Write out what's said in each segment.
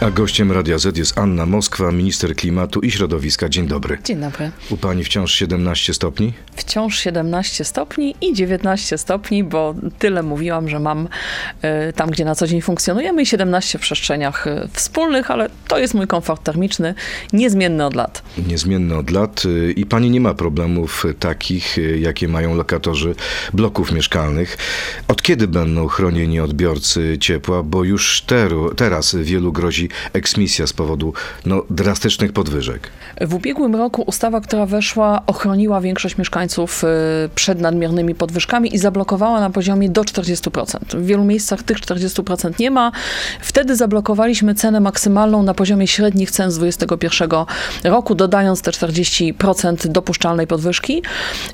A gościem Radia Z jest Anna Moskwa, minister klimatu i środowiska. Dzień dobry. Dzień dobry. U pani wciąż 17 stopni? Wciąż 17 stopni i 19 stopni, bo tyle mówiłam, że mam y, tam, gdzie na co dzień funkcjonujemy i 17 w przestrzeniach y, wspólnych, ale to jest mój komfort termiczny, niezmienny od lat. Niezmienny od lat y, i pani nie ma problemów takich, y, jakie mają lokatorzy bloków mieszkalnych. Od kiedy będą chronieni odbiorcy ciepła, bo już teru, teraz wielu grozi eksmisja z powodu no, drastycznych podwyżek. W ubiegłym roku ustawa, która weszła, ochroniła większość mieszkańców y, przed nadmiernymi podwyżkami i zablokowała na poziomie do 40%. W wielu miejscach tych 40% nie ma. Wtedy zablokowaliśmy cenę maksymalną na poziomie średnich cen z 2021 roku, dodając te 40% dopuszczalnej podwyżki,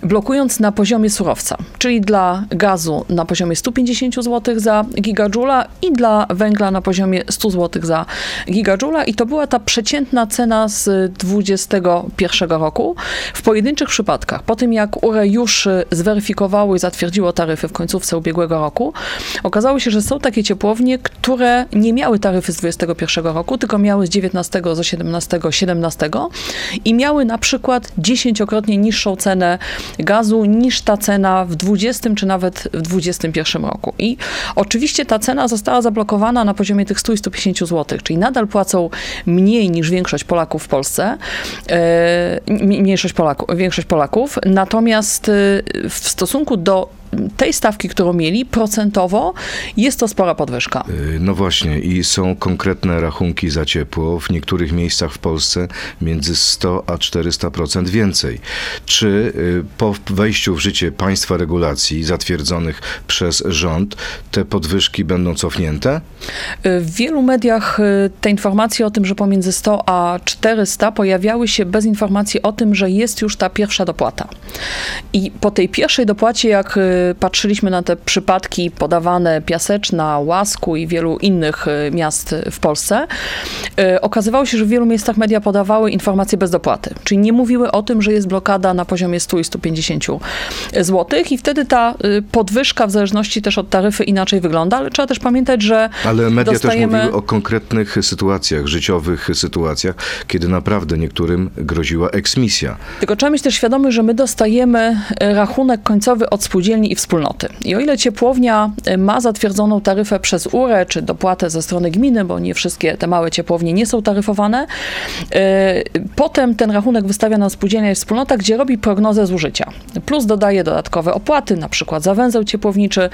blokując na poziomie surowca, czyli dla gazu na poziomie 150 zł za gigajoula i dla węgla na poziomie 100 zł za gigajoula i to była ta przeciętna cena z 2021 roku. W pojedynczych przypadkach, po tym jak URE już y, zweryfikowało i zatwierdziło taryfy w końcówce ubiegłego roku, okazało się, że są takie ciepłownie, które nie miały taryfy z 2021 roku, tylko miały z 19, z 18, 17 i miały na przykład dziesięciokrotnie niższą cenę gazu niż ta cena w 20 czy nawet w 2021 roku. I oczywiście ta cena została zablokowana na poziomie tych 100 i 150 zł, czyli nadal płacą mniej niż większość Polaków w Polsce, e, mniejszość Polaków, większość Polaków, natomiast e, w stosunku do tej stawki, którą mieli, procentowo jest to spora podwyżka. Y, No właśnie, i są konkretne rachunki za ciepło w niektórych miejscach w Polsce między 100 a 400% więcej. Czy y, po wejściu w życie państwa regulacji zatwierdzonych przez rząd te podwyżki będą cofnięte? W wielu mediach y, te informacje o tym, że pomiędzy 100 a 400 pojawiały się bez informacji o tym, że jest już ta pierwsza dopłata. I po tej pierwszej dopłacie, jak y, patrzyliśmy na te przypadki podawane Piaseczna, Łasku i wielu innych y, miast w Polsce, y, okazywało się, że w wielu miejscach media podawały informacje bez dopłaty. Czyli nie mówiły o tym, że jest blokada na poziomie 100 i 150 zł i wtedy ta podwyżka w zależności też od taryfy inaczej wygląda, ale trzeba też pamiętać, że Ale media dostajemy... też mówiły o konkretnych sytuacjach, życiowych sytuacjach, kiedy naprawdę niektórym groziła eksmisja. Tylko trzeba mieć też świadomość, że my dostajemy e, rachunek końcowy od spółdzielni i wspólnoty. I o ile ciepłownia e, ma zatwierdzoną taryfę przez URE, czy dopłatę ze strony gminy, bo nie wszystkie te małe ciepłownie nie są taryfowane, e, potem ten rachunek wystawia na spółdzielnia i wspólnota, gdzie robi prognozę zużycia. Plus dodaje dodatkowe opłaty, na przykład za węzeł ciepłowniczy,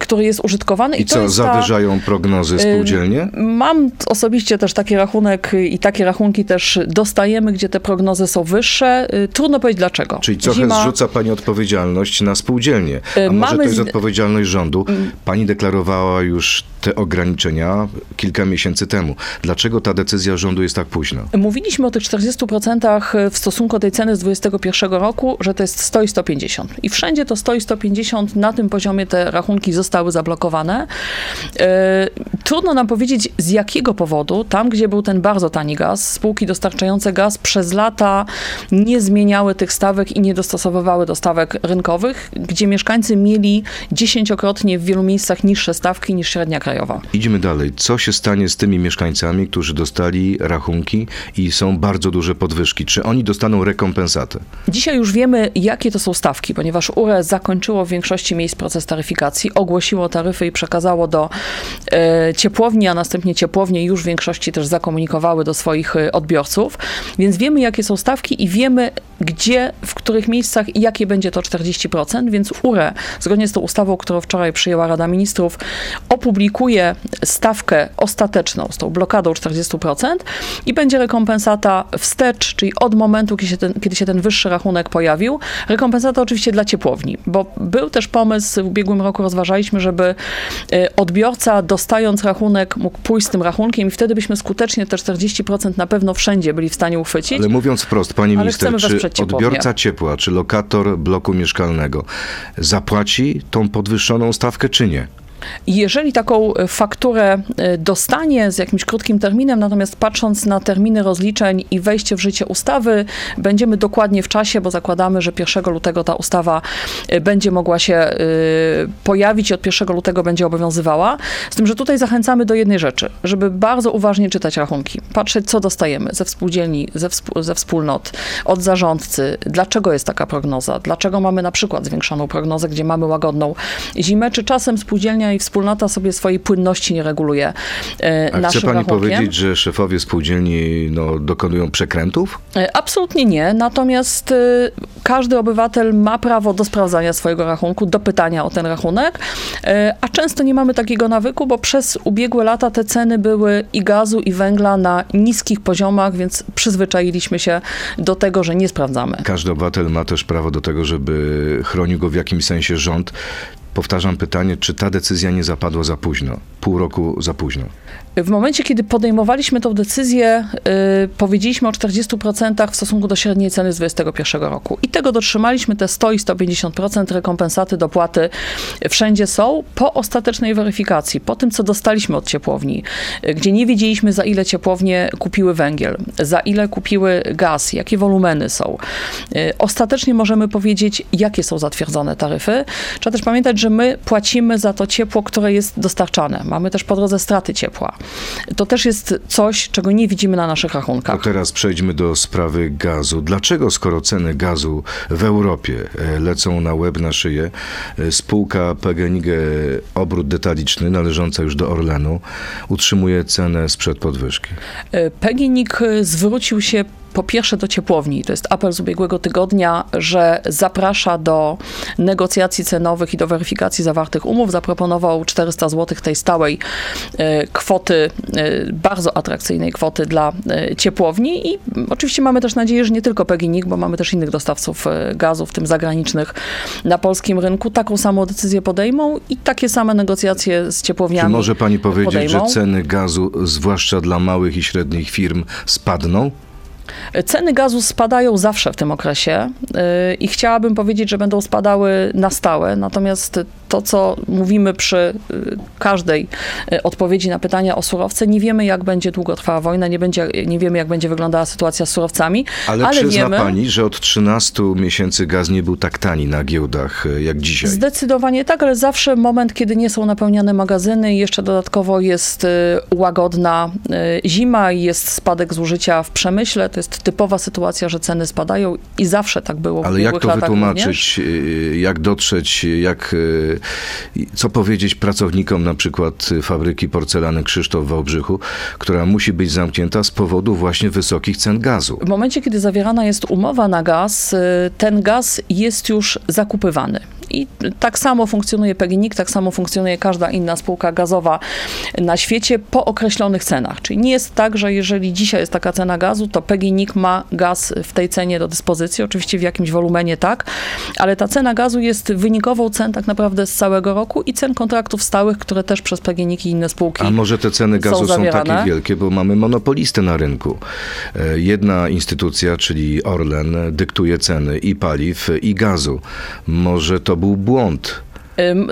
który jest użytkowany. I to co, jest ta- zawyżają prognozy spółdzielnie? Mam osobiście też taki rachunek i takie rachunki też dostajemy, gdzie te prognozy są wyższe. Trudno powiedzieć dlaczego. Czyli trochę Zima- zrzuca Pani odpowiedzialność na spółdzielnie. A Y, może to mamy jest odpowiedzialność rządu? Pani deklarowała już te ograniczenia kilka miesięcy temu. Dlaczego ta decyzja rządu jest tak późna? Mówiliśmy o tych 40% w stosunku do tej ceny z 2021 roku, że to jest 100 i 150. I wszędzie to 100 i 150, na tym poziomie te rachunki zostały zablokowane. E, Trudno nam powiedzieć z jakiego powodu, tam gdzie był ten bardzo tani gaz, spółki dostarczające gaz przez lata nie zmieniały tych stawek i nie dostosowywały do stawek rynkowych, gdzie mieszkańcy mieli dziesięciokrotnie w wielu miejscach niższe stawki niż średnia krajowa. Idźmy dalej. Co się stanie z tymi mieszkańcami, którzy dostali rachunki i są bardzo duże podwyżki? Czy oni dostaną rekompensatę? Dzisiaj już wiemy, jakie to są stawki, ponieważ URE zakończyło w większości miejsc proces taryfikacji, ogłosiło taryfy i przekazało do e, ciepłowni, a następnie ciepłownie już w większości też zakomunikowały do swoich e, odbiorców. Więc wiemy, jakie są stawki i wiemy, gdzie, w których miejscach i jakie będzie to 40%, więc URE, zgodnie z tą ustawą, którą wczoraj przyjęła Rada Ministrów, opublikuje stawkę ostateczną z tą blokadą 40% i będzie rekompensata wstecz, czyli od momentu, kiedy się, ten, kiedy się ten wyższy rachunek pojawił. Rekompensata oczywiście dla ciepłowni, bo był też pomysł, w ubiegłym roku rozważaliśmy, żeby e, odbiorca dostając rachunek mógł pójść z tym rachunkiem i wtedy byśmy skutecznie te 40% na pewno wszędzie byli w stanie uchwycić. Ale mówiąc wprost, pani minister, czy odbiorca ciepła, czy lokator bloku mieszkalnego zapłaci tą podwyższoną stawkę, czy nie? Jeżeli taką e, fakturę e, dostanie z jakimś krótkim terminem, natomiast patrząc na terminy rozliczeń i wejście w życie ustawy, będziemy dokładnie w czasie, bo zakładamy, że 1 lutego ta ustawa e, będzie mogła się pojawić i od 1 lutego będzie obowiązywała. Z tym, że tutaj zachęcamy do jednej rzeczy, żeby bardzo uważnie czytać rachunki, patrzeć, co dostajemy ze spółdzielni, ze, ze wspólnot, od zarządcy, dlaczego jest taka prognoza, dlaczego mamy na przykład zwiększoną prognozę, gdzie mamy łagodną zimę, czy czasem spółdzielnia i wspólnota sobie swojej płynności nie reguluje e, A chce pani rachunkiem. powiedzieć, że szefowie spółdzielni no, dokonują przekrętów? E, Absolutnie nie, natomiast e, każdy obywatel ma prawo do sprawdzania swojego rachunku, do pytania o ten rachunek, a często nie mamy takiego nawyku, bo przez ubiegłe lata te ceny były i gazu, i węgla na niskich poziomach, więc przyzwyczailiśmy się do tego, że nie sprawdzamy. Każdy obywatel ma też prawo do tego, żeby chronił go w jakimś sensie rząd. Powtarzam pytanie, czy ta decyzja nie zapadła za późno? Pół roku za późno. W momencie, kiedy podejmowaliśmy tą decyzję, y, powiedzieliśmy o 40% w stosunku do średniej ceny z 2021 roku. I tego dotrzymaliśmy, te 100 i 150% rekompensaty, dopłaty wszędzie są po ostatecznej weryfikacji, po tym, co dostaliśmy od ciepłowni, y, gdzie nie wiedzieliśmy, za ile ciepłownie kupiły węgiel, za ile kupiły gaz, jakie wolumeny są. Y, Ostatecznie możemy powiedzieć, jakie są zatwierdzone taryfy. Trzeba też pamiętać, że my płacimy za to ciepło, które jest dostarczane. Mamy też po drodze straty ciepła. To też jest coś, czego nie widzimy na naszych To rachunkach. teraz przejdźmy do sprawy gazu. Dlaczego, skoro ceny gazu w Europie e, lecą na łeb, na szyję, e, spółka PGNiG Obrót Detaliczny, należąca już do Orlenu, utrzymuje cenę sprzed podwyżki? PGNiG zwrócił się po pierwsze do ciepłowni, to jest apel z ubiegłego tygodnia, że zaprasza do negocjacji cenowych i do weryfikacji zawartych umów. Zaproponował 400 zł tej stałej e, kwoty, e, bardzo atrakcyjnej kwoty dla e, ciepłowni i oczywiście mamy też nadzieję, że nie tylko PGNiG, bo mamy też innych dostawców gazu, w tym zagranicznych, na polskim rynku, taką samą decyzję podejmą i takie same negocjacje z Czy ciepłowniami może pani powiedzieć, podejmą. że ceny gazu, zwłaszcza dla małych i średnich firm, spadną? Ceny gazu spadają zawsze w tym okresie yy, i chciałabym powiedzieć, że będą spadały na stałe. Natomiast to, co mówimy przy yy, każdej yy, odpowiedzi na pytania o surowce, nie wiemy, jak będzie długo trwała wojna, nie, będzie, nie wiemy, jak będzie wyglądała sytuacja z surowcami, Ale, ale, przyzna wiemy. pani, że od 13 miesięcy gaz nie był tak tani na giełdach jak dzisiaj. Zdecydowanie tak, ale zawsze moment, kiedy nie są napełniane magazyny i jeszcze dodatkowo jest y, łagodna y, zima i jest spadek zużycia w przemyśle, to jest typowa sytuacja, że ceny spadają i zawsze tak było w Ale jak to również. wytłumaczyć, y, jak dotrzeć, jak, y, co powiedzieć pracownikom na przykład fabryki porcelany Krzysztof w Wałbrzychu, która musi być zamknięta z powodu właśnie wysokich cen gazu? W momencie, kiedy zawierana jest umowa na gaz, y, ten gaz jest już zakupywany. I tak samo funkcjonuje PGNiG, tak samo funkcjonuje każda inna spółka gazowa na świecie po określonych cenach. Czyli nie jest tak, że jeżeli dzisiaj jest taka cena gazu, to PGNiG ma gaz w tej cenie do dyspozycji, oczywiście w jakimś wolumenie tak, ale ta cena gazu jest wynikową cen tak naprawdę z całego roku i cen kontraktów stałych, które też przez PGNiG i inne spółki A może te ceny są gazu są, zawierane? takie wielkie, bo mamy monopolistę na rynku. E, Jedna instytucja, czyli Orlen, dyktuje ceny i paliw, i gazu. Może to był błąd.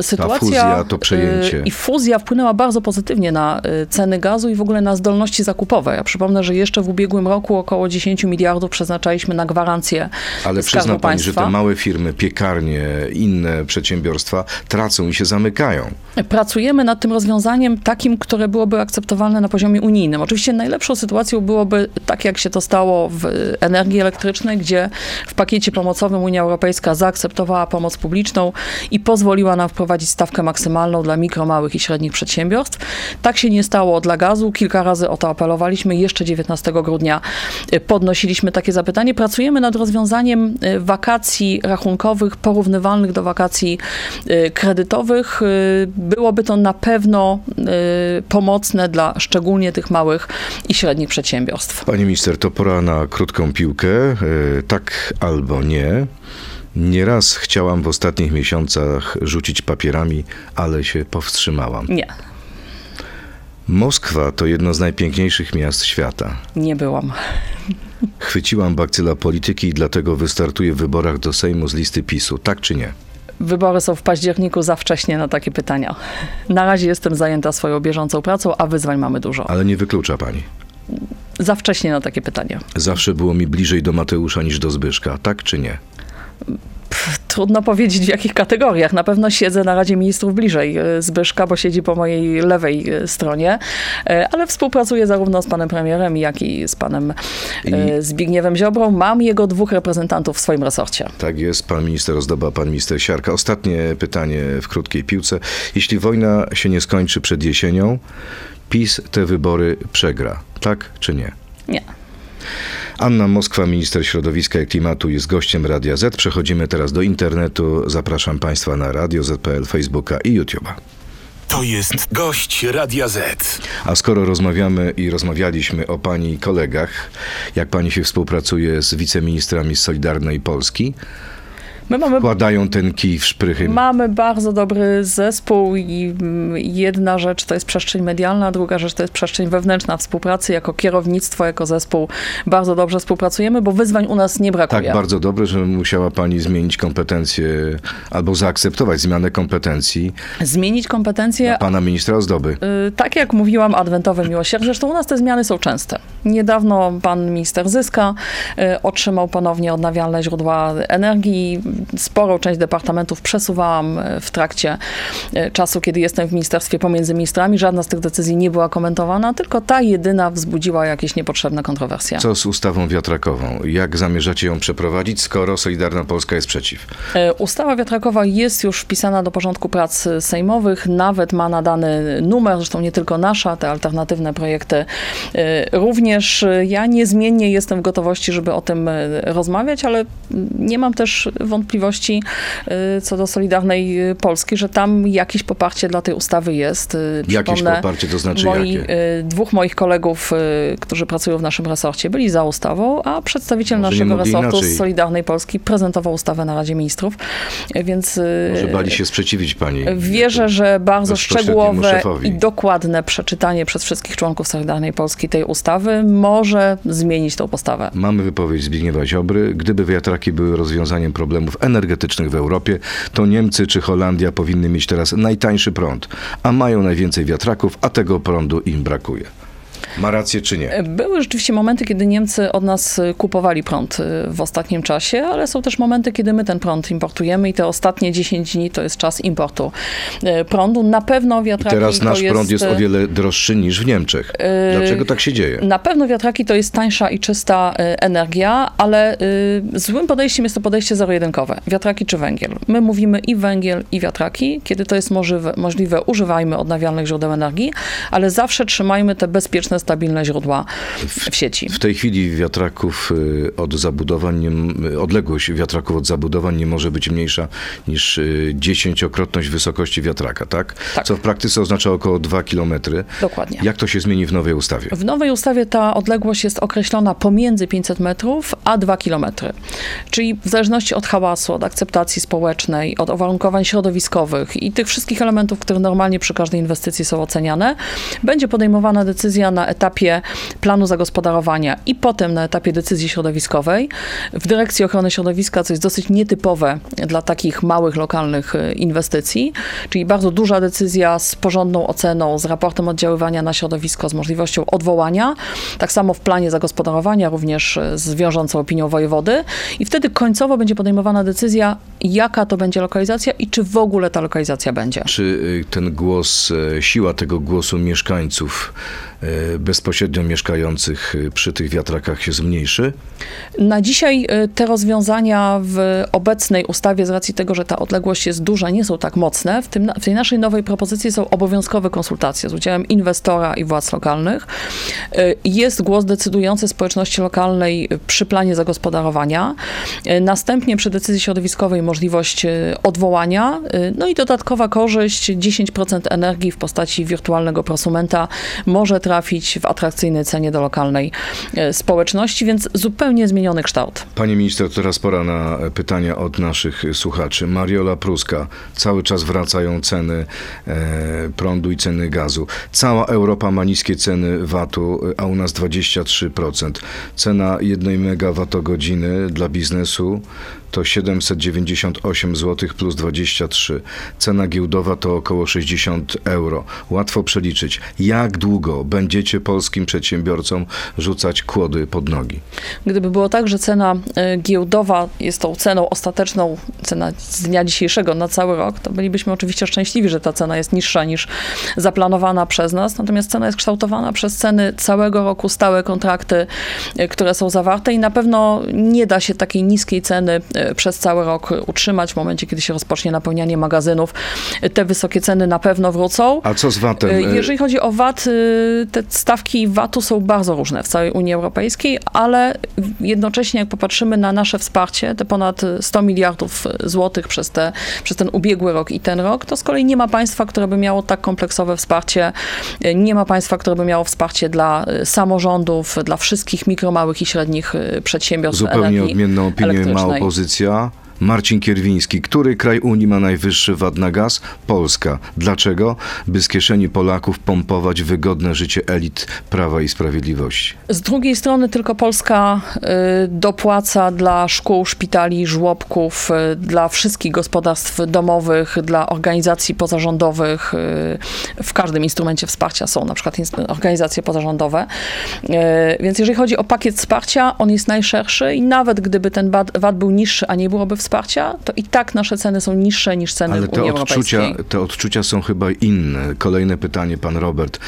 Sytuacja fuzja, to przejęcie. y, i fuzja wpłynęła bardzo pozytywnie na y, ceny gazu i w ogóle na zdolności zakupowe. Ja przypomnę, że jeszcze w ubiegłym roku około 10 miliardów przeznaczaliśmy na gwarancje Ale przyzna pani, że Państwa. te małe firmy, piekarnie, inne przedsiębiorstwa tracą i się zamykają. Pracujemy nad tym rozwiązaniem takim, które byłoby akceptowalne na poziomie unijnym. Oczywiście najlepszą sytuacją byłoby tak, jak się to stało w energii elektrycznej, gdzie w pakiecie pomocowym Unia Europejska zaakceptowała pomoc publiczną i pozwoliła wprowadzić stawkę maksymalną dla mikro, małych i średnich przedsiębiorstw. Tak się nie stało dla gazu. Kilka razy o to apelowaliśmy. Jeszcze 19 grudnia y, podnosiliśmy takie zapytanie. Pracujemy nad rozwiązaniem y, wakacji rachunkowych porównywalnych do wakacji y, kredytowych. Byłoby to na pewno pomocne dla szczególnie tych małych i średnich przedsiębiorstw. Pani minister, to pora na krótką piłkę. Tak albo nie. Nieraz chciałam w ostatnich miesiącach rzucić papierami, ale się powstrzymałam. Nie, Moskwa to jedno z najpiękniejszych miast świata. nie byłam. Chwyciłam bakcyla polityki i dlatego wystartuję w wyborach do Sejmu z listy PiSu. Tak czy nie? Wybory są w październiku za wcześnie na takie pytania. Na razie jestem zajęta swoją bieżącą pracą, a wyzwań mamy dużo. Ale nie wyklucza pani. Za wcześnie na takie pytania. Zawsze było mi bliżej do Mateusza niż do Zbyszka, tak czy nie? Trudno powiedzieć w jakich kategoriach. Na pewno siedzę na Radzie Ministrów bliżej e, Zbyszka, bo siedzi po mojej lewej e, stronie, e, ale współpracuję zarówno z panem premierem, jak i z panem e, Zbigniewem Ziobrą. Mam jego dwóch reprezentantów w swoim resorcie. Tak jest, pan minister Ozdoba, pan minister Siarka. Ostatnie pytanie w krótkiej piłce. Jeśli wojna się nie skończy przed jesienią, PiS te wybory przegra, tak czy nie? Nie. Anna Moskwa, minister środowiska i klimatu, jest gościem Radia Z. Przechodzimy teraz do internetu. Zapraszam Państwa na Radio Z.pl, Facebooka i YouTube'a. To jest gość Radia Z. A skoro rozmawiamy i rozmawialiśmy o pani kolegach, jak pani się współpracuje z wiceministrami z Solidarnej Polski, My mamy wkładają ten kij w szprychy. Mamy bardzo dobry zespół i mm, jedna rzecz to jest przestrzeń medialna, druga rzecz to jest przestrzeń wewnętrzna współpracy. Jako kierownictwo, jako zespół bardzo dobrze współpracujemy, bo wyzwań u nas nie brakuje. Tak, bardzo dobre, że musiała pani zmienić kompetencje albo zaakceptować zmianę kompetencji Zmienić kompetencje, pana ministra Ozdoby. Y, Tak jak mówiłam, adwentowe miłosierdzie. Zresztą u nas te zmiany są częste. Niedawno pan minister Zyska y, otrzymał ponownie odnawialne źródła energii. Sporą część departamentów przesuwałam y, w trakcie y, czasu, kiedy jestem w ministerstwie pomiędzy ministrami. Żadna z tych decyzji nie była komentowana, tylko ta jedyna wzbudziła jakieś niepotrzebne kontrowersje. Co z ustawą wiatrakową? Jak zamierzacie ją przeprowadzić, skoro Solidarna Polska jest przeciw? E, Ustawa wiatrakowa jest już wpisana do porządku prac sejmowych, nawet ma nadany numer, zresztą nie tylko nasza, te alternatywne projekty e, również. Ja niezmiennie jestem w gotowości, żeby o tym e, rozmawiać, ale nie mam też wątpliwości e, co do Solidarnej Polski, że tam jakieś poparcie dla tej ustawy jest. E, Jakieś poparcie, to znaczy moi, jakie? Dwóch moich kolegów, którzy pracują w naszym resorcie, byli za ustawą, a przedstawiciel Może naszego resortu inaczej. z Solidarnej Polski prezentował ustawę na Radzie Ministrów, więc Może bali się sprzeciwić pani? wierzę, że bardzo szczegółowe i dokładne przeczytanie przez wszystkich członków Solidarnej Polski tej ustawy może zmienić tą postawę. Mamy wypowiedź Zbigniewa Ziobry. Gdyby wiatraki były rozwiązaniem problemów energetycznych w Europie, to Niemcy czy Holandia powinny mieć teraz najtańszy prąd, a mają najwięcej wiatraków, a tego prądu im brakuje. Ma rację czy nie? Były rzeczywiście momenty, kiedy Niemcy od nas y, kupowali prąd y, w ostatnim czasie, ale są też momenty, kiedy my ten prąd importujemy i te ostatnie 10 dni to jest czas importu prądu. Na pewno I wiatraki teraz to nasz jest, prąd jest o wiele droższy niż w Niemczech. Dlaczego tak się dzieje? Na pewno wiatraki to jest tańsza i czysta energia, ale złym podejściem jest to podejście zero-jedynkowe. Wiatraki czy węgiel. My mówimy i węgiel, i wiatraki. Kiedy to jest możliwe, możliwe używajmy odnawialnych źródeł energii, ale zawsze trzymajmy te bezpieczne, stabilne źródła w sieci. W tej chwili wiatraków y, od zabudowań, odległość wiatraków od zabudowań nie może być mniejsza niż y, dziesięciokrotność wysokości wiatraka, tak? Tak. Co w praktyce oznacza około 2 kilometry. Dokładnie. Jak to się zmieni w nowej ustawie? W nowej ustawie ta odległość jest określona pomiędzy 500 metrów a 2 kilometry. Czyli w zależności od hałasu, od akceptacji społecznej, od uwarunkowań środowiskowych i tych wszystkich elementów, które normalnie przy każdej inwestycji są oceniane, będzie podejmowana decyzja na etapie planu zagospodarowania i potem na etapie decyzji środowiskowej. W Dyrekcji Ochrony Środowiska, co jest dosyć nietypowe dla takich małych, lokalnych e, inwestycji, czyli bardzo duża decyzja z porządną oceną, z raportem oddziaływania na środowisko, z możliwością odwołania. Tak samo w planie zagospodarowania, również e, z wiążącą opinią wojewody. I wtedy końcowo będzie podejmowana decyzja, jaka to będzie lokalizacja i czy w ogóle ta lokalizacja będzie. Czy y, ten głos, e, siła tego głosu mieszkańców bezpośrednio mieszkających y, przy tych wiatrakach się zmniejszy? Na dzisiaj y, te rozwiązania w obecnej ustawie, z racji tego, że ta odległość jest duża, nie są tak mocne. W, tym, w tej naszej nowej propozycji są obowiązkowe konsultacje z udziałem inwestora i władz lokalnych. Y, Jest głos decydujący społeczności lokalnej przy planie zagospodarowania. Następnie przy decyzji środowiskowej możliwość odwołania. No i dodatkowa korzyść, 10% energii w postaci wirtualnego prosumenta może trafić trafić w atrakcyjnej cenie do lokalnej e, społeczności, więc zupełnie zmieniony kształt. Pani minister, teraz pora na pytania od naszych słuchaczy. Mariola Pruska. Cały czas wracają ceny e, prądu i ceny gazu. Cała Europa ma niskie ceny VAT-u, a u nas 23%. Cena jednej megawattogodziny dla biznesu to 798 zł plus 23. Cena giełdowa to około 60 euro. Łatwo przeliczyć. Jak długo będziecie polskim przedsiębiorcom rzucać kłody pod nogi? Gdyby było tak, że cena e, giełdowa jest tą ceną ostateczną, cena z dnia dzisiejszego na cały rok, to bylibyśmy oczywiście szczęśliwi, że ta cena jest niższa niż zaplanowana przez nas. Natomiast cena jest kształtowana przez ceny całego roku, stałe kontrakty, e, które są zawarte i na pewno nie da się takiej niskiej ceny e, przez cały rok utrzymać. W momencie, kiedy się rozpocznie napełnianie magazynów, te wysokie ceny na pewno wrócą. A co z VAT-em? Jeżeli chodzi o VAT, y, te stawki VAT-u są bardzo różne w całej Unii Europejskiej, ale jednocześnie jak popatrzymy na nasze wsparcie, te ponad 100 miliardów złotych przez, te, przez ten ubiegły rok i ten rok, to z kolei nie ma państwa, które by miało tak kompleksowe wsparcie, nie ma państwa, które by miało wsparcie dla y, samorządów, dla wszystkich mikro, małych i średnich y, przedsiębiorstw Zupełnie odmienną opinię ma opozycja. Marcin Kierwiński. Który kraj Unii ma najwyższy VAT na gaz? Polska. Dlaczego? By z kieszeni Polaków pompować wygodne życie elit Prawa i Sprawiedliwości. Z drugiej strony tylko Polska y, dopłaca dla szkół, szpitali, żłobków, y, dla wszystkich gospodarstw domowych, dla organizacji pozarządowych. y, W każdym instrumencie wsparcia są na przykład organizacje pozarządowe. Więc jeżeli chodzi o pakiet wsparcia, on jest najszerszy i nawet gdyby ten VAT był niższy, a nie byłoby wsparcia, to i tak nasze ceny są niższe niż ceny Ale w te Unii odczucia, Europejskiej. te odczucia są chyba inne. Kolejne pytanie, pan Robert.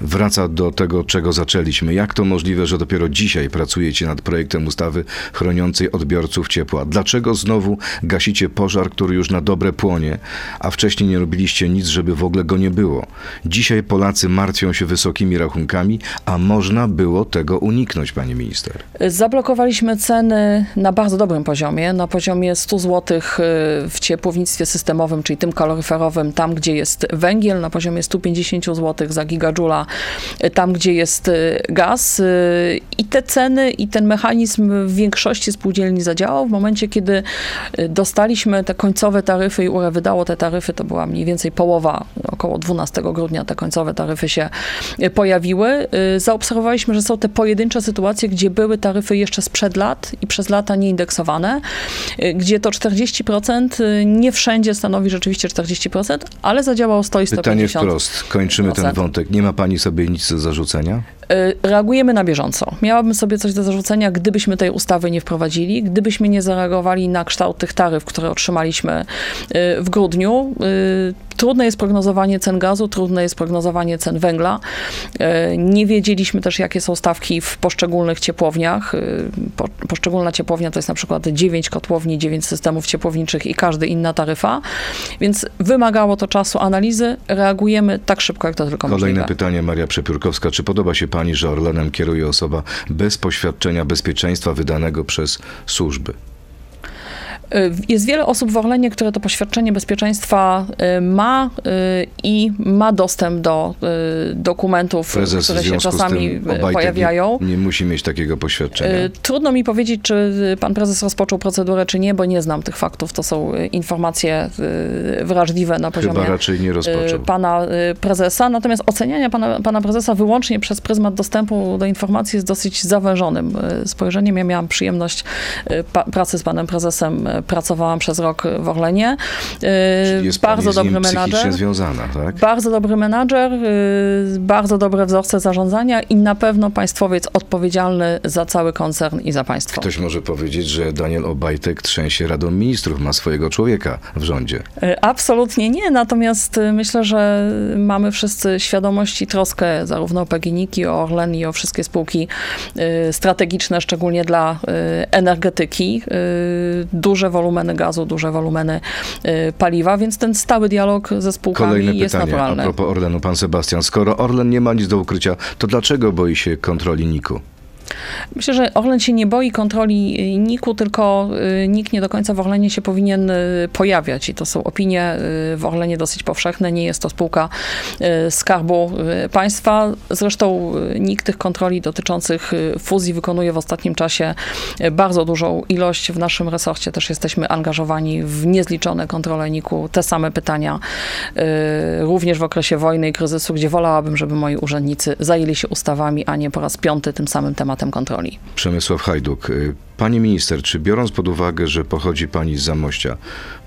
Wraca do tego, czego zaczęliśmy. Jak to możliwe, że dopiero dzisiaj pracujecie nad projektem ustawy chroniącej odbiorców ciepła? Dlaczego znowu gasicie pożar, który już na dobre płonie, a wcześniej nie robiliście nic, żeby w ogóle go nie było? Dzisiaj Polacy martwią się wysokimi rachunkami, a można było tego uniknąć, pani minister. Zablokowaliśmy ceny na bardzo dobrym poziomie, na poziomie 100 zł w ciepłownictwie systemowym, czyli tym kaloryferowym, tam gdzie jest węgiel, na poziomie 150 zł za gigadżula, y, tam gdzie jest y, gaz. y, I te ceny i ten mechanizm w większości spółdzielni zadziałał. W momencie, kiedy y, dostaliśmy te końcowe taryfy i URE wydało te taryfy, to była mniej więcej połowa, około 12 grudnia te końcowe taryfy się y, pojawiły. Y, Zaobserwowaliśmy, że są te pojedyncze sytuacje, gdzie były taryfy jeszcze sprzed lat i przez lata nieindeksowane, y, gdzie to 40% y, nie wszędzie stanowi rzeczywiście 40%, ale zadziałało 100 i Pytanie 150%. wprost. Kończymy ten wątek. Nie ma pani sobie nic do zarzucenia? Y, Reagujemy na bieżąco. Miałabym sobie coś do zarzucenia, gdybyśmy tej ustawy nie wprowadzili, gdybyśmy nie zareagowali na kształt tych taryf, które otrzymaliśmy y, w grudniu. Y, Trudne jest prognozowanie cen gazu, trudne jest prognozowanie cen węgla. Nie wiedzieliśmy też, jakie są stawki w poszczególnych ciepłowniach. Po- Poszczególna ciepłownia to jest na przykład 9 kotłowni, 9 systemów ciepłowniczych i każdy inna taryfa. Więc wymagało to czasu analizy. Reagujemy tak szybko, jak to tylko Kolejne możliwe. pytanie, Maria Przepiórkowska. Czy podoba się pani, że Orlenem kieruje osoba bez poświadczenia bezpieczeństwa wydanego przez służby? Y, Jest wiele osób w Orlenie, które to poświadczenie bezpieczeństwa y, ma y, i ma dostęp do dokumentów, Prezes które się czasami pojawiają. Nie, nie musi mieć takiego poświadczenia. Trudno mi powiedzieć, czy pan prezes rozpoczął procedurę, czy nie, bo nie znam tych faktów. To są informacje wrażliwe na poziomie Chyba raczej nie rozpoczął. pana prezesa. Natomiast oceniania pana, pana prezesa wyłącznie przez pryzmat dostępu do informacji jest dosyć zawężonym spojrzeniem. Ja miałam przyjemność pracy z panem prezesem. Pracowałam przez rok w Orlenie. Y, Czyli jest Bardzo dobry menadżer. związana, tak? Bardzo dobry menadżer, y, bardzo dobre wzorce zarządzania i na pewno państwowiec odpowiedzialny za cały koncern i za państwo. Ktoś może powiedzieć, że Daniel Obajtek trzęsie Radą Ministrów, ma swojego człowieka w rządzie. Y, Absolutnie nie, natomiast myślę, że mamy wszyscy świadomość i troskę zarówno o PGNiG, i o Orlen i o wszystkie spółki strategiczne, szczególnie dla energetyki. Duże wolumeny gazu, duże wolumeny y, paliwa, więc ten stały dialog ze spółkami Kolejne jest pytanie a naturalny. propos Orlenu. Pan Sebastian, skoro Orlen nie ma nic do ukrycia, to dlaczego boi się kontroli NIK-u? Myślę, że Orlen się nie boi kontroli NIK-u, tylko y, NIK nie do końca w Orlenie się powinien y, pojawiać i to są opinie y, w Orlenie dosyć powszechne. Nie jest to spółka Skarbu Państwa. Zresztą NIK tych kontroli dotyczących fuzji wykonuje w ostatnim czasie bardzo dużą ilość. W naszym resorcie też jesteśmy angażowani w niezliczone kontrole NIK-u. Te same pytania również w okresie wojny i kryzysu, gdzie wolałabym, żeby moi urzędnicy zajęli się ustawami, a nie po raz piąty tym samym tematem kontroli. Przemysław Hajduk. Pani minister, czy biorąc pod uwagę, że pochodzi pani z Zamościa,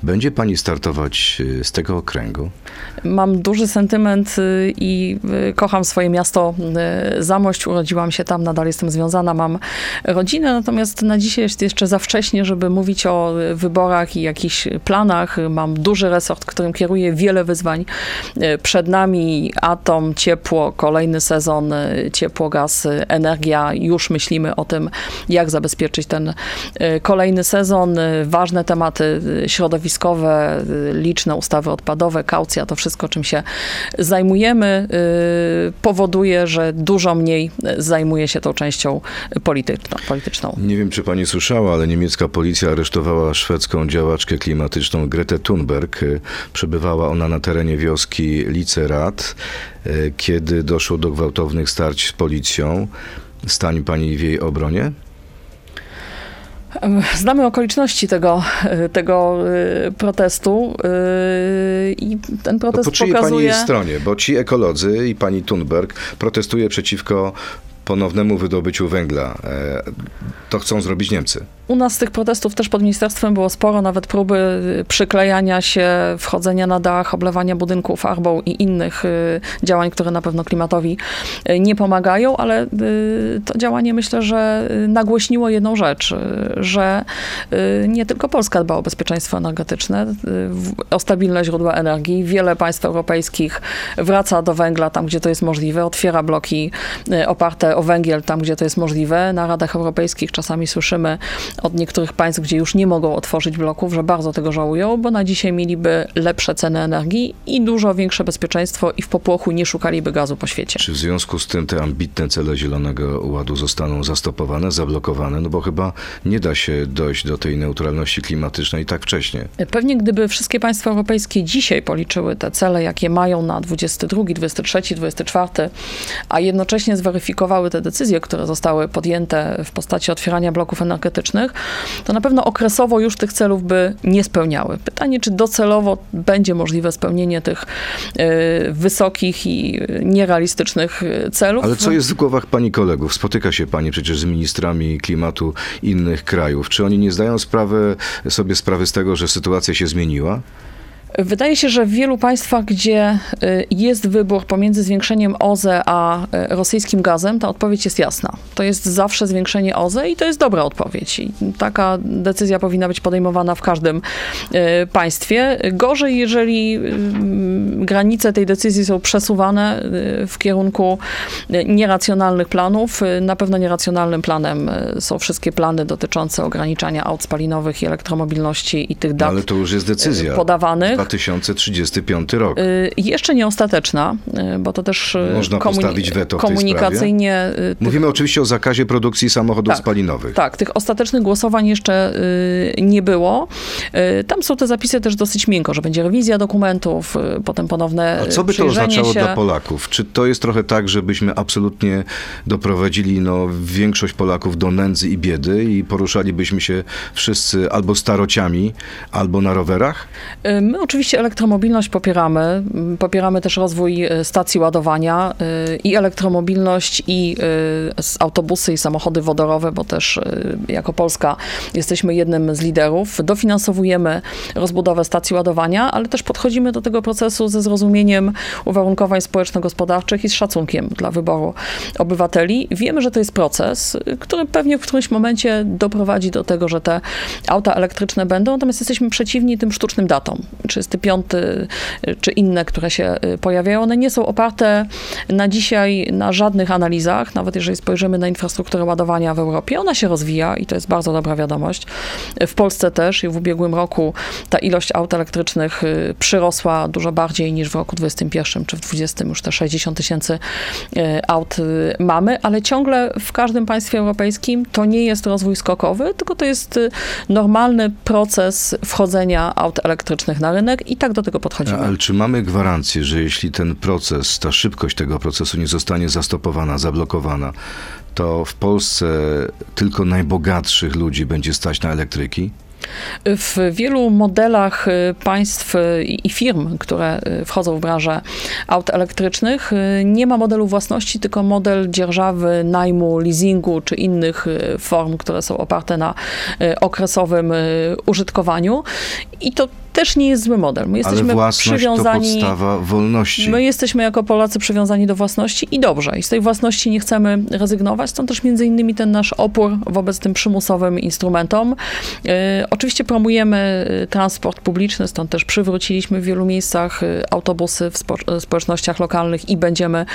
będzie pani startować y, z tego okręgu? Mam duży sentyment y, i y, kocham swoje miasto Zamość. Urodziłam się tam, nadal jestem związana, mam rodzinę, natomiast na dzisiaj jest jeszcze za wcześnie, żeby mówić o wyborach i jakichś planach. Mam duży resort, którym kieruję wiele wyzwań przed nami. Atom, ciepło, kolejny sezon, ciepło, gaz, energia. Już myślimy o tym, jak zabezpieczyć ten y, kolejny sezon. Y, Ważne tematy y, środowiskowe, liczne ustawy odpadowe, kaucja, to wszystko, czym się zajmujemy, powoduje, że dużo mniej zajmuje się tą częścią polityczną. polityczną. Nie wiem, czy pani słyszała, ale niemiecka policja aresztowała szwedzką działaczkę klimatyczną Gretę Thunberg. Przebywała ona na terenie wioski Licerat, kiedy doszło do gwałtownych starć z policją. Stanie pani w jej obronie? Znamy okoliczności tego, y, tego y, protestu y, i ten Bo protest po czyjej pani pokazuje... jest stronie? Bo ci ekolodzy i pani Thunberg protestuje przeciwko ponownemu wydobyciu węgla. E, To chcą zrobić Niemcy. U nas tych protestów też pod ministerstwem było sporo, nawet próby y, przyklejania się, wchodzenia na dach, oblewania budynków farbą i innych y, działań, które na pewno klimatowi y, nie pomagają, ale to działanie myślę, że nagłośniło jedną rzecz, że nie tylko Polska dba o bezpieczeństwo energetyczne, o stabilne źródła energii. Wiele państw europejskich wraca do węgla tam, gdzie to jest możliwe, otwiera bloki oparte o węgiel tam, gdzie to jest możliwe. Na Radach Europejskich czasami słyszymy od niektórych państw, gdzie już nie mogą otworzyć bloków, że bardzo tego żałują, bo na dzisiaj mieliby lepsze ceny energii i dużo większe bezpieczeństwo i w popłochu nie szukaliby gazu po świecie. Czy w związku z tym te ambitne cele Zielonego Ładu zostaną zastopowane, zablokowane? No bo chyba nie da się dojść do tej neutralności klimatycznej tak wcześnie. Pewnie gdyby wszystkie państwa europejskie dzisiaj policzyły te cele, jakie mają na 22, 23, 24, a jednocześnie zweryfikowały te decyzje, które zostały podjęte w postaci otwierania bloków energetycznych, to na pewno okresowo już tych celów by nie spełniały. Pytanie, czy docelowo będzie możliwe spełnienie tych y, wysokich i nierealistycznych y, celów. Ale co jest w głowach pani kolegów? Spotyka się pani przecież z ministrami klimatu innych krajów. Czy oni nie zdają sprawy, sobie sprawy z tego, że sytuacja się zmieniła? Wydaje się, że w wielu państwach, gdzie y, jest wybór pomiędzy zwiększeniem OZE a y, rosyjskim gazem, ta odpowiedź jest jasna. To jest zawsze zwiększenie OZE i to jest dobra odpowiedź. I taka decyzja powinna być podejmowana w każdym y, państwie. Gorzej, jeżeli granice tej decyzji są przesuwane w kierunku nieracjonalnych planów. Na pewno nieracjonalnym planem są wszystkie plany dotyczące ograniczania aut spalinowych i elektromobilności i tych No, dat ale to już jest decyzja. podawanych. 2035 rok. Y, Jeszcze nie ostateczna, y, bo to też y, Można postawić weto komunikacyjnie. Mówimy oczywiście o zakazie produkcji samochodów Tak. spalinowych. Tak, tych ostatecznych głosowań jeszcze nie było. Tam są te zapisy też dosyć miękko, że będzie rewizja dokumentów, potem ponowne A co by to oznaczało się. dla Polaków? Czy to jest trochę tak, żebyśmy absolutnie doprowadzili no, większość Polaków do nędzy i biedy i poruszalibyśmy się wszyscy albo starociami, albo na rowerach? My oczywiście elektromobilność popieramy. Popieramy też rozwój y, stacji ładowania y, i elektromobilność i s- autobusy i samochody wodorowe, bo też jako Polska jesteśmy jednym z liderów. Dofinansowujemy rozbudowę stacji ładowania, ale też podchodzimy do tego procesu ze zrozumieniem uwarunkowań społeczno-gospodarczych i z szacunkiem dla wyboru obywateli. Wiemy, że to jest proces, który pewnie w którymś momencie doprowadzi do tego, że te auta elektryczne będą, natomiast jesteśmy przeciwni tym sztucznym datom. Czy 35 y, czy inne, które się y, pojawiają, one nie są oparte na dzisiaj na żadnych analizach, nawet jeżeli spojrzymy na infrastrukturę ładowania w Europie, ona się rozwija i to jest bardzo dobra wiadomość. W Polsce też i w ubiegłym roku ta ilość aut elektrycznych y, przyrosła dużo bardziej niż w roku 2021 czy w 2020 już te 60 tysięcy aut mamy, ale ciągle w każdym państwie europejskim to nie jest rozwój skokowy, tylko to jest normalny proces wchodzenia aut elektrycznych na rynek i tak do tego podchodzimy. Ale czy mamy gwarancję, że jeśli ten proces, ta szybkość tego procesu nie zostanie zastopowana, zablokowana, to w Polsce tylko najbogatszych ludzi będzie stać na elektryki? W wielu modelach y, państw y, i firm, które y, wchodzą w branżę aut elektrycznych, nie ma modelu własności, tylko model dzierżawy, najmu, leasingu czy innych form, które są oparte na okresowym użytkowaniu. I to też nie jest zły model. My jesteśmy Ale własność przywiązani. to podstawa wolności. My jesteśmy jako Polacy przywiązani do własności i dobrze. I z tej własności nie chcemy rezygnować. Stąd też między innymi ten nasz opór wobec tym przymusowym instrumentom. Yy, oczywiście promujemy y, transport publiczny, stąd też przywróciliśmy w wielu miejscach y, autobusy w spo- społecznościach lokalnych i będziemy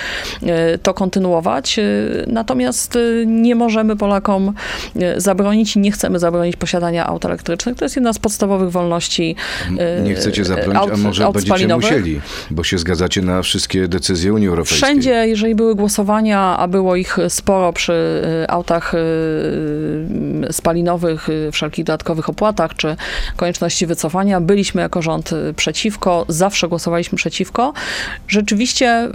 y, to kontynuować. Y, Natomiast y, nie możemy Polakom y, zabronić i nie chcemy zabronić posiadania aut elektrycznych. To jest jedna z podstawowych wolności Nie chcecie zabronić, aut- a może będziecie musieli, bo się zgadzacie na wszystkie decyzje Unii Europejskiej. Wszędzie, jeżeli były głosowania, a było ich sporo przy y, autach y, spalinowych, wszelkich dodatkowych opłatach czy konieczności wycofania, byliśmy jako rząd przeciwko, zawsze głosowaliśmy przeciwko. Rzeczywiście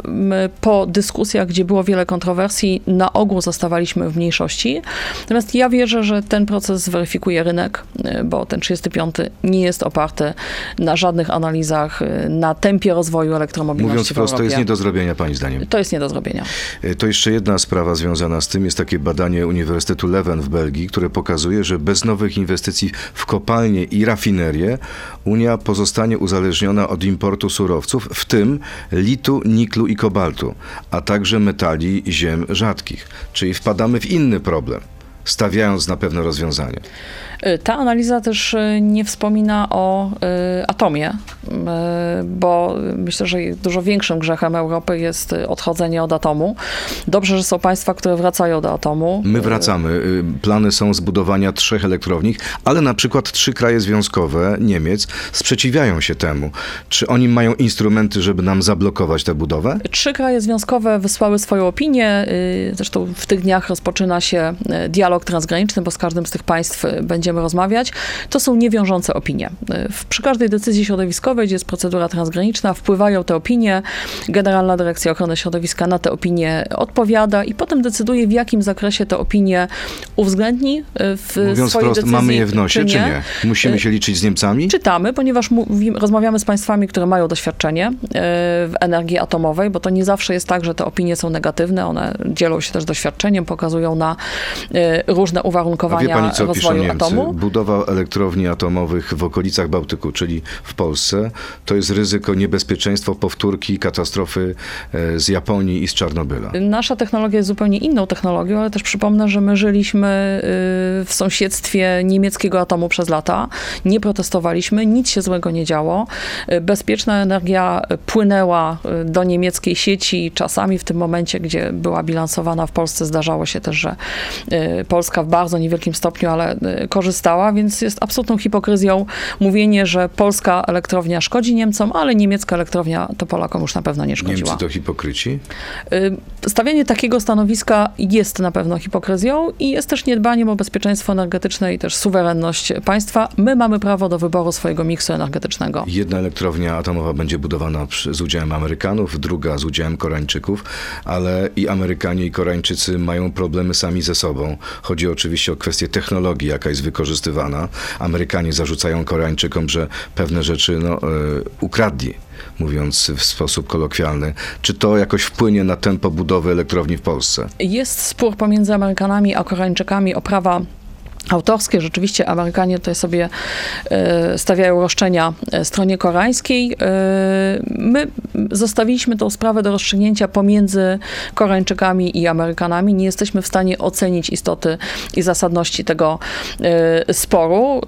po dyskusjach, gdzie było wiele kontrowersji, na ogół zostawaliśmy w mniejszości. Natomiast ja wierzę, że ten proces zweryfikuje rynek, bo ten 35 nie jest oparty na żadnych analizach, y, na tempie rozwoju elektromobilności Mówiąc w prosto, Europie. jest nie do zrobienia, pani zdaniem. To jest nie do zrobienia. E, To jeszcze jedna sprawa związana z tym. Jest takie badanie Uniwersytetu Leuven w Belgii, które pokazuje, że bez nowych inwestycji w kopalnie i rafinerie Unia pozostanie uzależniona od importu surowców, w tym litu, niklu i kobaltu, a także metali ziem rzadkich. Czyli wpadamy w inny problem, stawiając na pewne rozwiązanie. Y, Ta analiza też y, nie wspomina o y, atomie, bo myślę, że dużo większym grzechem Europy jest odchodzenie od atomu. Dobrze, że są państwa, które wracają do atomu. My wracamy. Plany są zbudowania trzech elektrowni, ale na przykład trzy kraje związkowe Niemiec sprzeciwiają się temu. Czy oni mają instrumenty, żeby nam zablokować tę budowę? Trzy kraje związkowe wysłały swoją opinię. Zresztą w tych dniach rozpoczyna się dialog transgraniczny, bo z każdym z tych państw y, będziemy rozmawiać. To są niewiążące opinie. Przy każdej decyzji środowiskowej, gdzie jest procedura transgraniczna, wpływają te opinie. Generalna Dyrekcja Ochrony Środowiska na te opinie odpowiada i potem decyduje, w jakim zakresie te opinie uwzględni y, w Mówiąc swojej wprost, decyzji, mamy je w nosie, czy nie? Musimy Y, się liczyć z Niemcami? Czytamy, ponieważ mówimy, rozmawiamy z państwami, które mają doświadczenie e, w energii atomowej, bo to nie zawsze jest tak, że te opinie są negatywne. One dzielą się też doświadczeniem, pokazują na e, różne uwarunkowania pani, rozwoju atomu. Budowa elektrowni atomowych w okolicach Bałtyku, czyli w Polsce, to jest ryzyko niebezpieczeństwo powtórki katastrofy e, z Japonii i z Czarnobyla. Nasza technologia jest zupełnie inną technologią, ale też przypomnę, że my żyliśmy y, w sąsiedztwie niemieckiego atomu przez lata. Nie protestowaliśmy, nic się złego nie działo. Y, Bezpieczna energia płynęła y, do niemieckiej sieci. Czasami w tym momencie, gdzie była bilansowana w Polsce, zdarzało się też, że Polska w bardzo niewielkim stopniu, ale y, korzystała, więc jest absolutną hipokryzją mówienie, że polska elektrownia szkodzi Niemcom, ale niemiecka elektrownia to Polakom już na pewno nie szkodziła. Niemcy to hipokryci? Y, Stawianie takiego stanowiska jest na pewno hipokryzją i jest też niedbaniem o bezpieczeństwo energetyczne i też suwerenność państwa. My mamy prawo do wyboru swojego miksu energetycznego. Jedna elektrownia atomowa będzie budowana przy, z udziałem Amerykanów, druga z udziałem Koreańczyków, ale i Amerykanie i Koreańczycy mają problemy sami ze sobą. Chodzi oczywiście o kwestię technologii, jaka jest wykorzystywana. Amerykanie zarzucają Koreańczykom, że pewne rzeczy no, e, ukradli, mówiąc w sposób kolokwialny. Czy to jakoś wpłynie na tempo budowy elektrowni w Polsce? Jest spór pomiędzy Amerykanami a Koreańczykami o prawa autorskie. Rzeczywiście Amerykanie tutaj sobie e, stawiają roszczenia e, stronie koreańskiej. E, My zostawiliśmy tą sprawę do rozstrzygnięcia pomiędzy Koreańczykami i Amerykanami. Nie jesteśmy w stanie ocenić istoty i zasadności tego sporu.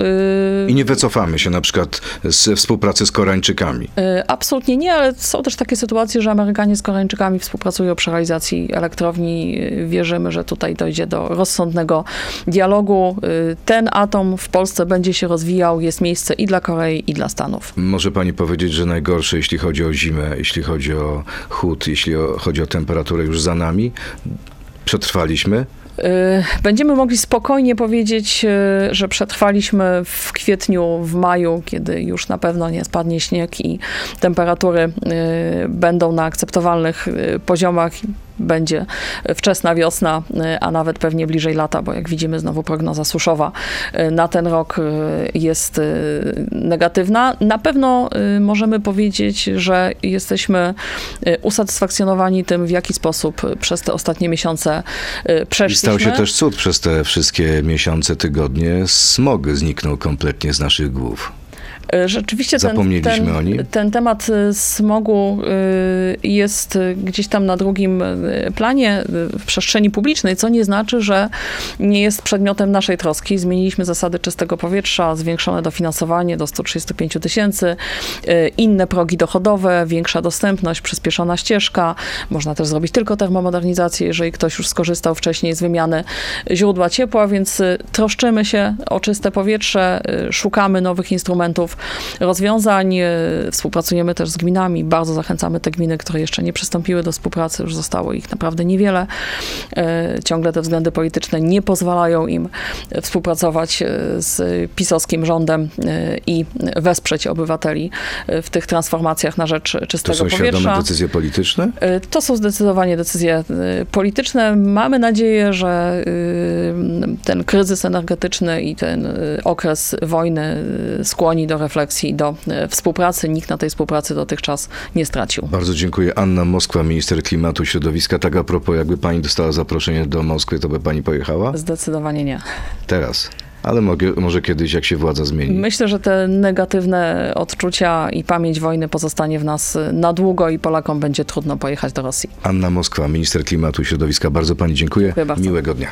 I nie wycofamy się na przykład z współpracy z Koreańczykami. Absolutnie nie, ale są też takie sytuacje, że Amerykanie z Koreańczykami współpracują przy realizacji elektrowni. Wierzymy, że tutaj dojdzie do rozsądnego dialogu. E, Ten atom w Polsce będzie się rozwijał, jest miejsce i dla Korei, i dla Stanów. Może pani powiedzieć, że najgorsze, jeśli chodzi o zimę, jeśli chodzi o chłód, jeśli chodzi o temperaturę już za nami? Przetrwaliśmy? E, Będziemy mogli spokojnie powiedzieć, e, że przetrwaliśmy w kwietniu, w maju, kiedy już na pewno nie spadnie śnieg i temperatury będą na akceptowalnych poziomach. Będzie wczesna wiosna, e, a nawet pewnie bliżej lata, bo jak widzimy znowu prognoza suszowa e, na ten rok e, jest negatywna. Na pewno możemy powiedzieć, że jesteśmy usatysfakcjonowani tym, w jaki sposób przez te ostatnie miesiące e, I przeszliśmy. stał się też cud przez te wszystkie miesiące, tygodnie. Smog zniknął kompletnie z naszych głów. E, Rzeczywiście ten, Zapomnieliśmy ten, ten temat e, smogu e, jest gdzieś tam na drugim planie w przestrzeni publicznej, co nie znaczy, że nie jest przedmiotem naszej troski. Zmieniliśmy zasady czystego powietrza, zwiększone dofinansowanie do 135 000 tysięcy, inne progi dochodowe, większa dostępność, przyspieszona ścieżka. Można też zrobić tylko termomodernizację, jeżeli ktoś już skorzystał wcześniej z wymiany źródła ciepła, więc troszczymy się o czyste powietrze, szukamy nowych instrumentów rozwiązań. e, Współpracujemy też z gminami. Bardzo zachęcamy te gminy, które jeszcze nie przystąpiły do współpracy. Już zostało ich naprawdę niewiele. E, Ciągle te względy polityczne nie pozwalają im współpracować e, z pisowskim rządem i wesprzeć obywateli w tych transformacjach na rzecz To czystego są powietrza. świadome decyzje polityczne? To są zdecydowanie decyzje polityczne. Mamy nadzieję, że ten kryzys energetyczny i ten okres wojny skłoni do refleksji, do e, współpracy. Nikt na tej współpracy dotychczas nie stracił. Bardzo dziękuję. Anna Moskwa, minister klimatu i środowiska. Tak a propos, jakby pani dostała zaproszenie do Moskwy, to by pani pojechała? Zdecydowanie nie. Teraz. Ale mogę, może kiedyś, jak się władza zmieni. Myślę, że te negatywne odczucia i pamięć wojny pozostanie w nas na długo i Polakom będzie trudno pojechać do Rosji. Anna Moskwa, minister klimatu i środowiska. Bardzo pani dziękuję. Dziękuję bardzo. Miłego dnia.